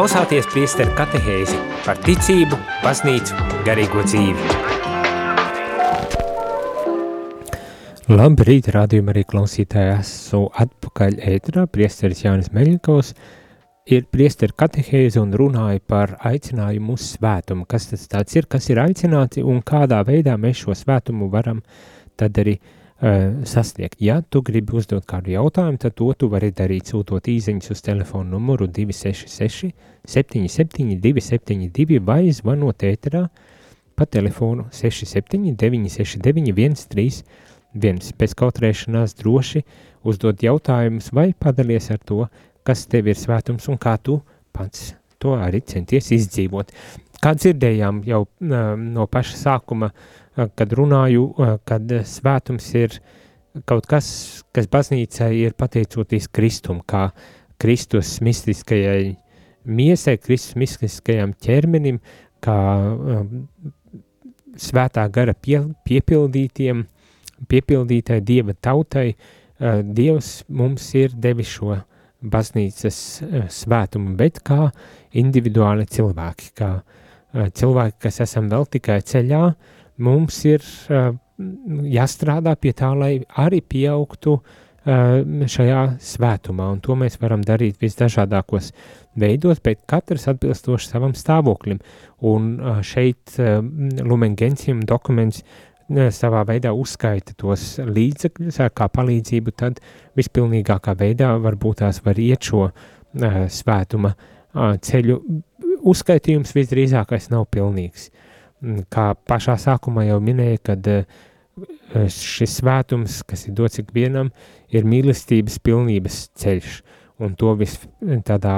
[SPEAKER 1] Klausāties priesteru katehēzi par ticību, baznīcu, garīgo dzīvi. Labrīt, rādījumā arī klausītāji. Esmu atpakaļ ētrā, priesteris Jānis Meļņikovs. Ir priesteri katehēze un runāja par aicinājumu uz svētumu, kas tas tāds ir, kas ir aicināti un kādā veidā mēs šo svētumu varam tad arī uh, sasniegt. Ja tu gribi uzdot kādu jautājumu, tad to tu vari darīt sūtot īziņas uz telefonu numuru 266 77 272 vai zvanot ēterā pa telefonu 67 969 131. Pēc kautrēšanās droši uzdot jautājumus vai padalies ar to, kas tev ir svētums un kā tu pats to arī centies izdzīvot. Kā dzirdējām jau no paša sākuma, kad runāju, kad svētums ir kaut kas, kas baznīcai ir pateicoties Kristum, kā Kristus mistiskajai miesai, Kristus mistiskajam ķermenim, kā svētā gara pie, piepildītiem, piepildītai Dieva tautai, Dievs mums ir devis šo baznīcas eh, svētumu, bet kā individuāli cilvēki, kā eh, cilvēki, kas esam vēl tikai ceļā, mums ir eh, jāstrādā pie tā, lai arī pieaugtu šajā svētumā, un to mēs varam darīt visdažādākos veidos, bet katrs atbilstoši savam stāvoklim, un šeit Lumen Gentium dokuments savā veidā uzskaita tos līdzekļus kā palīdzību, tad vispilnīgākā veidā varbūt tās var iet šo uh, svētuma uh, ceļu. Uzskaitījums visdrīzākais nav pilnīgs. Kā pašā sākumā jau minēja, kad uh, šis svētums, kas ir dots ikvienam, ir mīlestības pilnības ceļš, un to vis tādā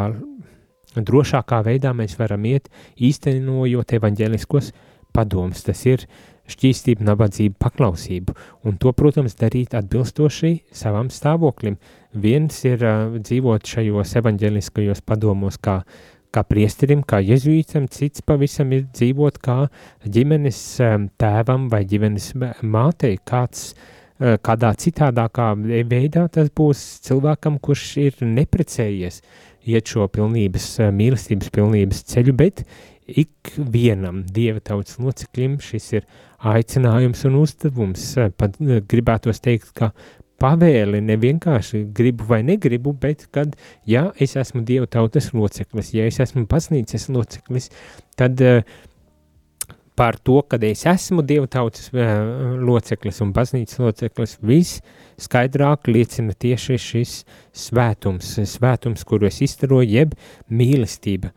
[SPEAKER 1] drošākā veidā mēs varam iet, īstenojot evaņģeliskos padomus. Tas ir uh, šķīstību, nabadzību, paklausību, un to, protams, darīt atbilstoši savam stāvoklim. Viens ir uh, dzīvot šajos evaņģeliskajos padomos kā, kā priesterim, kā jezuītam, cits pavisam ir dzīvot kā ģimenes um, tēvam vai ģimenes mātei, kāds uh, kādā citādākā veidā tas būs cilvēkam, kurš ir neprecējies, iet šo pilnības, mīlestības pilnības ceļu, bet ikvienam dieva tautas loceklim šis ir aicinājums un uzdevums. Pat eh, gribētos teikt, ka pavēli ne vienkārši gribu vai negribu, bet kad, ja es esmu dieva tautas loceklis, ja es esmu baznīcas loceklis, tad uh, par to, kad es esmu dieva tautas uh, loceklis un baznīcas loceklis, viss skaidrāk liecina tieši šis svētums, svētums, kuru es izstaroju, jeb mīlestība,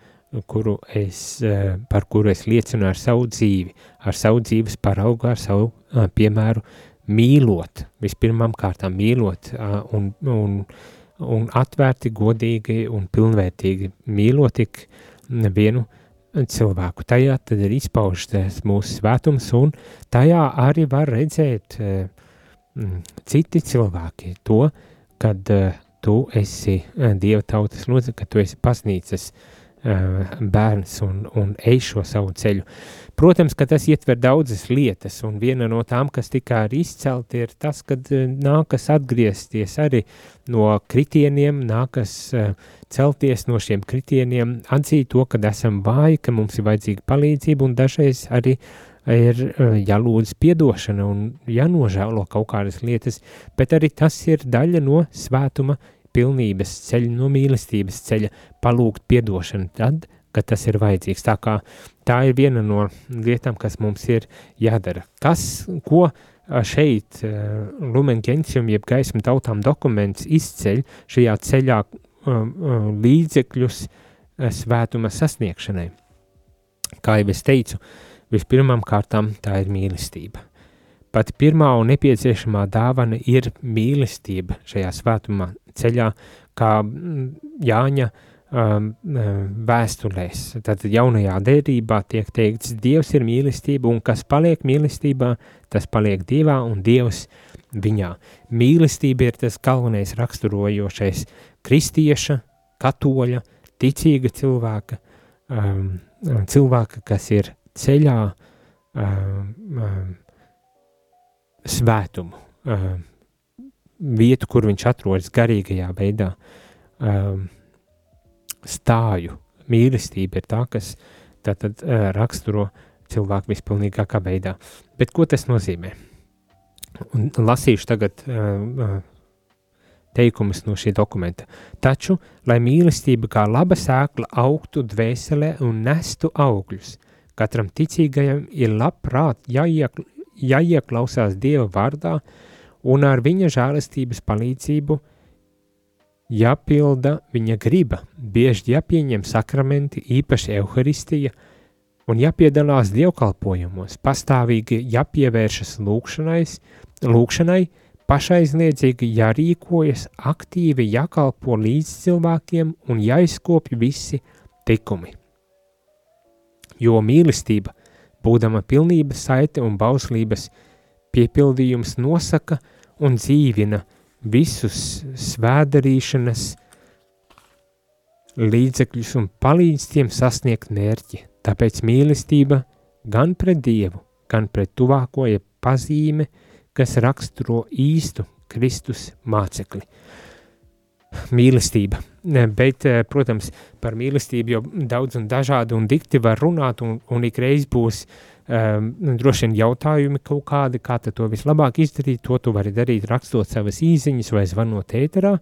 [SPEAKER 1] kuru es, eh, par kuru es liecinu ar savu dzīvi, ar savu dzīves paraugu, ar savu eh, piemēru, mīlot, vispirmām kārtām mīlot un, un, un atvērti, godīgi un pilnvērtīgi mīlot tik vienu cilvēku. Tajā tad ir izpaužas mūsu svētums un tajā arī var redzēt citi cilvēki to, kad tu esi Dieva tautas loceklis, ka tu esi pasnīcas uh, bērns un, un ej šo savu ceļu. Protams, ka tas ietver daudzas lietas, un viena no tām, kas tikai ir izcelti, ir tas, ka eh, nākas atgriezties arī no kritieniem, nākas eh, celties no šiem kritieniem, atzīt to, ka esam vāji, ka mums ir vajadzīga palīdzība, un dažreiz arī ir jālūdz piedošana un jānožēlo kaut kādas lietas, bet arī tas ir daļa no svētuma pilnības ceļa, no mīlestības ceļa, palūgt piedošanu. Tad, kad tas ir vajadzīgs. Tā, kā, tā ir viena no lietām, kas mums ir jādara. Kas, ko šeit Lumen Gentium, jeb gaisma tautām dokuments izceļ šajā ceļā līdzekļus svētuma sasniegšanai? Kā jau es teicu, vispirmām kārtām tā ir mīlestība. Pati pirmā un nepieciešamā dāvana ir mīlestība šajā svētumā ceļā, kā Jāņa um, um, vēstulēs. Tad jaunajā derībā tiek teikts, Dievs ir mīlestība, un kas paliek mīlestībā, tas paliek Dievā un Dievs viņā. Mīlestība ir tas galvenais raksturojošais kristieša, katoļa, ticīga cilvēka, um, cilvēka, kas ir ceļā um, um, svētumu, uh, vietu, kur viņš atrodas garīgajā veidā, um, stāju. Mīlestība ir tā, kas tātad uh, raksturo cilvēku vispilnīgākā veidā. Bet ko tas nozīmē? Un lasīšu tagad uh, uh, teikumus no šī dokumenta. Taču, lai mīlestība kā laba sēkla augtu dvēselē un nestu augļus, katram ticīgajam ir labprāt jāiek, jāieklausās Dieva vārdā un ar viņa žēlastības palīdzību jāpilda viņa griba, bieži jāpieņem sakramenti, īpaši evaharistija, un jāpiedalās dievkalpojumos, pastāvīgi jāpievēršas lūkšanai, lūkšanai pašaizliedzīgi jārīkojas, aktīvi jākalpo līdz cilvēkiem un jāizkopja visi tikumi. Jo mīlestība, būdama pilnības saite un bauslības piepildījums nosaka un dzīvina visus svēdarīšanas līdzekļus un palīdz tiem sasniegt mērķi. Tāpēc mīlestība gan pret Dievu, gan pret tuvāko ir pazīme, kas raksturo īstu Kristus mācekli. Mīlestība, bet, eh, protams, par mīlestību jau daudz un dažādi un dikti var runāt, un, un ikreiz būs um, droši vien jautājumi kaut kādi, kā to vislabāk izdarīt, to tu vari darīt rakstot savas īziņas vai zvanot ēterā,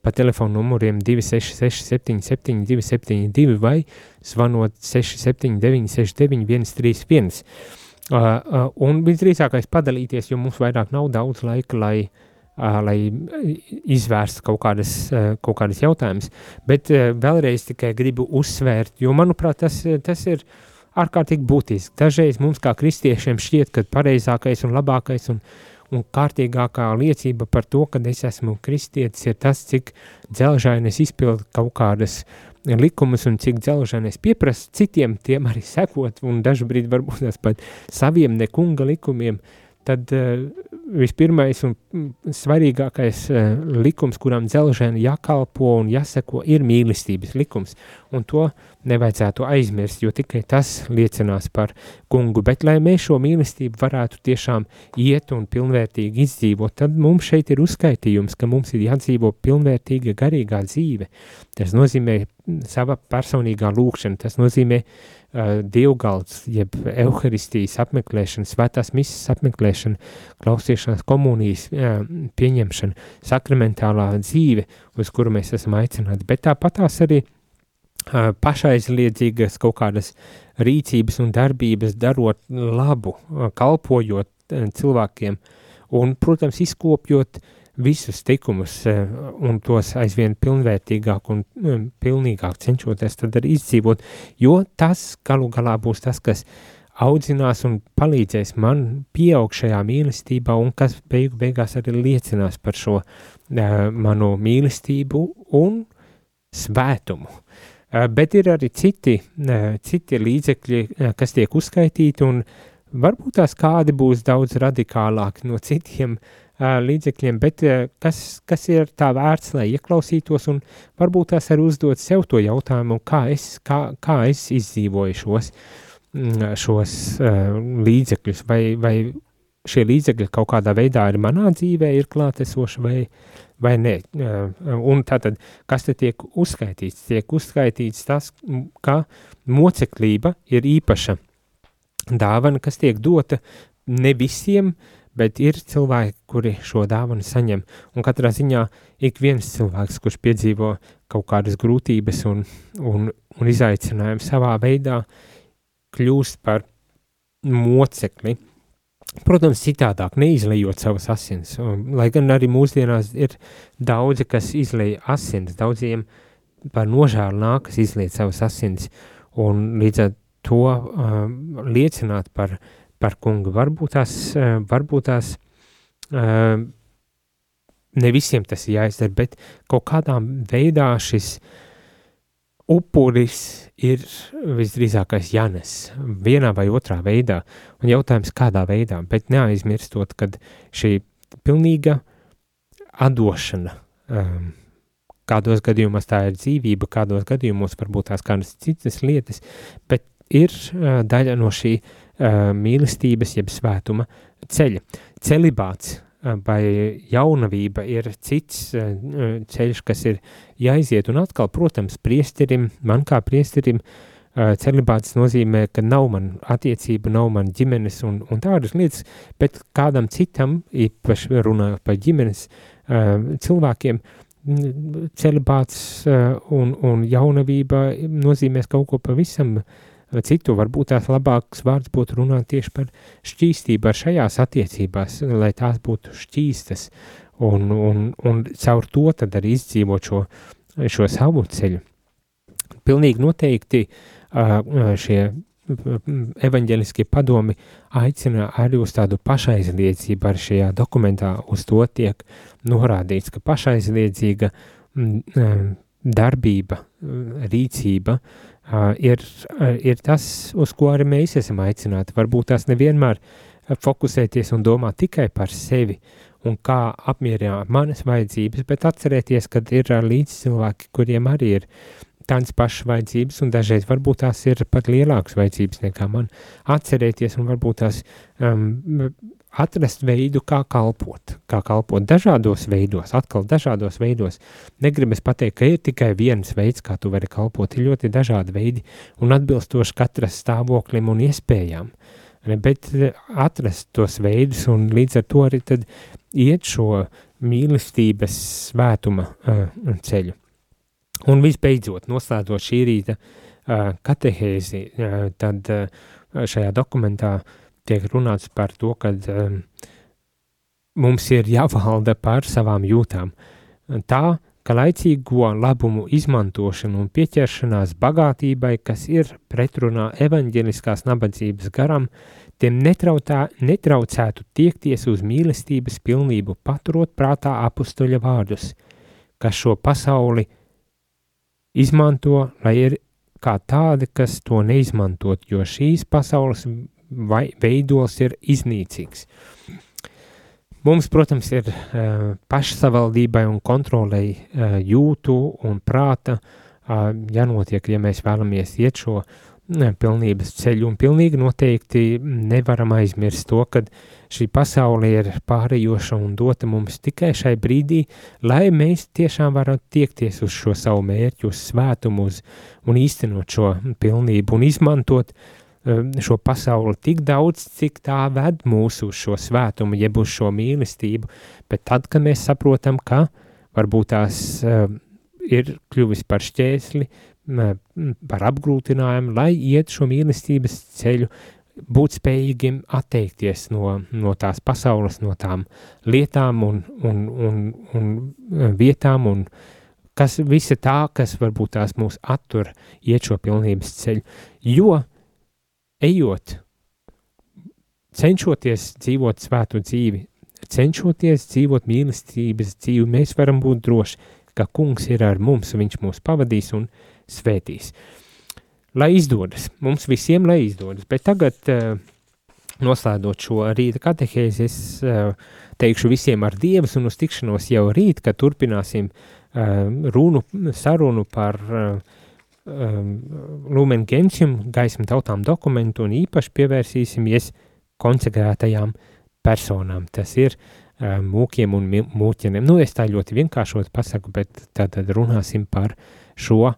[SPEAKER 1] pa telefonu numuriem 266 77 272 vai zvanot 679 69 131. Uh, uh, un visdrīzākais padalīties, jo mums vairāk nav daudz laika, lai, uh, lai izvērstu kaut kādas, kaut kādas jautājumas. Bet vēlreiz tikai gribu uzsvērt, jo manuprāt tas, tas ir ārkārtīgi būtiski. Dažreiz mums kā kristiešiem šķiet, ka pareizākais un labākais un, un kārtīgākā liecība par to, ka es esmu kristietis, ir tas, cik dzelžaini es izpildu kaut kādas likumus un cik dzelžaini es pieprasu citiem tiem arī sekot, un dažbrīd varbūt tas pat saviem nekunga likumiem, tad uh, vispirmais un svarīgākais uh, likums, kuram dzelžēni jākalpo un jāseko, ir mīlestības likums, un to nevajadzētu aizmirst, jo tikai tas liecinās par kungu, bet lai mēs šo mīlestību varētu tiešām iet un pilnvērtīgi izdzīvot, tad mums šeit ir uzskaitījums, ka mums ir jādzīvo pilnvērtīga garīgā dzīve. Tas nozīmē sava personīgā lūkšana, tas nozīmē uh, dievgalds, jeb evaharistijas apmeklēšana, svētās misas apmeklēšana, klausīšanās komunijas uh, pieņemšana, sakramentālā dzīve, uz kuru mēs esam aicināti, bet tāpatās arī uh, pašaizliedzīgas kaut kādas rīcības un darbības darot labu, kalpojot cilvēkiem un, protams, izkopjot visus tikumus un tos aizvien pilnvērtīgāk un pilnīgāk cenšoties tad arī izdzīvot, jo tas galu galā būs tas, kas audzinās un palīdzēs man pieaug šajā mīlestībā un kas beigu beigās arī liecinās par šo uh, manu mīlestību un svētumu. Uh, bet ir arī citi, uh, citi līdzekļi, uh, kas tiek uzskaitīti un varbūt tās kādi būs daudz radikālāki no citiem līdzekļiem, bet kas, kas ir tā vērts, lai ieklausītos un varbūt tās arī uzdot sev to jautājumu, kā es, kā, kā es izdzīvoju šos, mm, šos līdzekļus, vai, vai šie līdzekļi kaut kādā veidā ir manā dzīvē, ir klātesoši vai, vai nē. Uh, un tātad, kas te tiek uzskaitīts? Tiek uzskaitīts tas, ka moceklība ir īpaša dāvana, kas tiek dota ne visiem, uh, bet ir cilvēki, kuri šo dāvanu saņem. Un katrā ziņā ik viens cilvēks, kurš piedzīvo kaut kādas grūtības un, un, un izaicinājumu savā veidā, kļūst par mocekli. Protams, citādāk, neizlejot savas asins. Lai gan arī mūsdienās ir daudzi, kas izlēja asins, daudziem par nožēlu nākas izliet savas asins, un līdz ar to uh, liecināt par uh, par kungu. Varbūt tās, eh, varbūt tās eh, ne visiem tas ir jāizdara, bet kaut kādā veidā šis upuris ir visdrīzākais jānes vienā vai otrā veidā. Un jautājums, kādā veidā, bet neaizmirstot, kad šī pilnīga atdošana, um, kādos gadījumos tā ir dzīvība, kādos gadījumos varbūt tās kādas citas lietas, bet ir uh, daļa no šī uh, mīlestības, jeb svētuma ceļa. Celibāts vai jaunavība ir cits uh, ceļš, kas ir jāiziet, un atkal, protams, priesterim, man kā priesterim, uh, celibāts nozīmē, ka nav man attiecība, nav man ģimenes un, un tādas lietas, bet kādam citam, īpaši runājot par ģimenes uh, cilvēkiem, celibāts uh, un, un jaunavība nozīmēs kaut ko pavisam citu. Varbūt tās labāks vārds būtu runāt tieši par šķīstību ar šajās attiecībās, lai tās būtu šķīstas un, un, un caur to tad arī izdzīvot šo, šo savu ceļu. Pilnīgi noteikti šie evaņģeliskie padomi aicina arī uz tādu pašaizliedzību, arī šajā dokumentā uz to tiek norādīts, ka pašaizliedzīga darbība, rīcība ir, ir tas, uz ko arī mēs esam aicināti. Varbūt tās nevienmēr fokusēties un domāt tikai par sevi un kā apmierināt manas vajadzības, bet atcerēties, ka ir līdz cilvēki, kuriem arī ir tādas pašas vajadzības, un dažreiz varbūt tās ir pat lielākas vajadzības nekā man. Atcerēties un varbūt tās um, atrast veidu, kā kalpot, kā kalpot dažādos veidos, atkal dažādos veidos. Negribas pateikt, ka ir tikai viens veids, kā tu vari kalpot, ir ļoti dažādi veidi un atbilstoši katras stāvoklim un iespējām. Bet eh, atrast tos veidus un līdz ar to arī tad iet šo mīlestības svētuma uh, ceļu. Un visbeidzot, noslēdzot šī rīta uh, katehēzi, uh, tad uh, šajā dokumentā tiek runāts par to, ka uh, mums ir jāvalda par savām jūtām. Tā, ka laicīgo labumu izmantošana un pieķeršanās bagātībai, kas ir pretrunā evaņģeliskās nabadzības garam, tiem netrautā, netraucētu tiekties uz mīlestības pilnību, paturot prātā apustuļa vārdus, kas šo pasauli – izmanto, lai ir kā tādi, kas to neizmantot, jo šīs pasaules vai, veidos ir iznīcīgs. Mums, protams, ir uh, pašsavaldībai un kontrolei uh, jūtu un prāta uh, jānotiek, ja mēs vēlamies iet šo uh, pilnības ceļu, un pilnīgi noteikti nevaram aizmirst to, ka šī pasaule ir pārējoša un dota mums tikai šai brīdī, lai mēs tiešām varam tiekties uz šo savu mērķu, uz svētumu, uz, un īstenot šo pilnību un izmantot um, šo pasauli tik daudz, cik tā ved mūsu uz šo svētumu, jeb uz šo mīlestību, bet tad, kad mēs saprotam, ka varbūt tās uh, ir kļuvis par šķēsli, par apgrūtinājumu, lai iet šo mīlestības ceļu, būt spējīgiem atteikties no, no tās pasaules, no tām lietām un, un, un, un vietām, un kas visa tā, kas varbūt tās mūs attur iet šo pilnības ceļu. Jo, ejot, cenšoties dzīvot svētu dzīvi, cenšoties dzīvot mīlestības dzīvi, mēs varam būt droši, ka kungs ir ar mums, viņš mūs pavadīs un svētīs. Lai izdodas, mums visiem lai izdodas, bet tagad uh, noslēdot šo rīta katehēzi, es uh, teikšu visiem ar Dievas un uz tikšanos jau rīt, kad turpināsim uh, runu, sarunu par uh, um, Lumen Gentium, gaismu tautām dokumentu un īpaši pievērsīsimies konsekrētajām personām. Tas ir uh, mūkiem un mūķeniem. Nu, es tā ļoti vienkāršot pasaku, bet tad runāsim par šo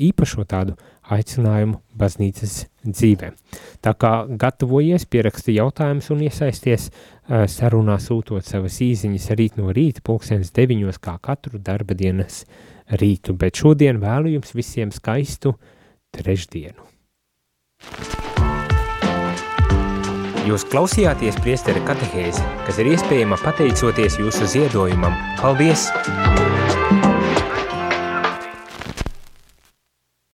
[SPEAKER 1] īpašo tādu aicinājumu baznīcas dzīvē. Tā kā gatavojies, pieraksti jautājumus un iesaisties sarunā sūtot savas īziņas rīt no rīta pulksenes deviņos kā katru darba dienas rītu, bet šodien vēlu jums visiem skaistu trešdienu. Jūs klausījāties priesteri katehēzi, kas ir iespējama pateicoties jūsu ziedojumam. Paldies!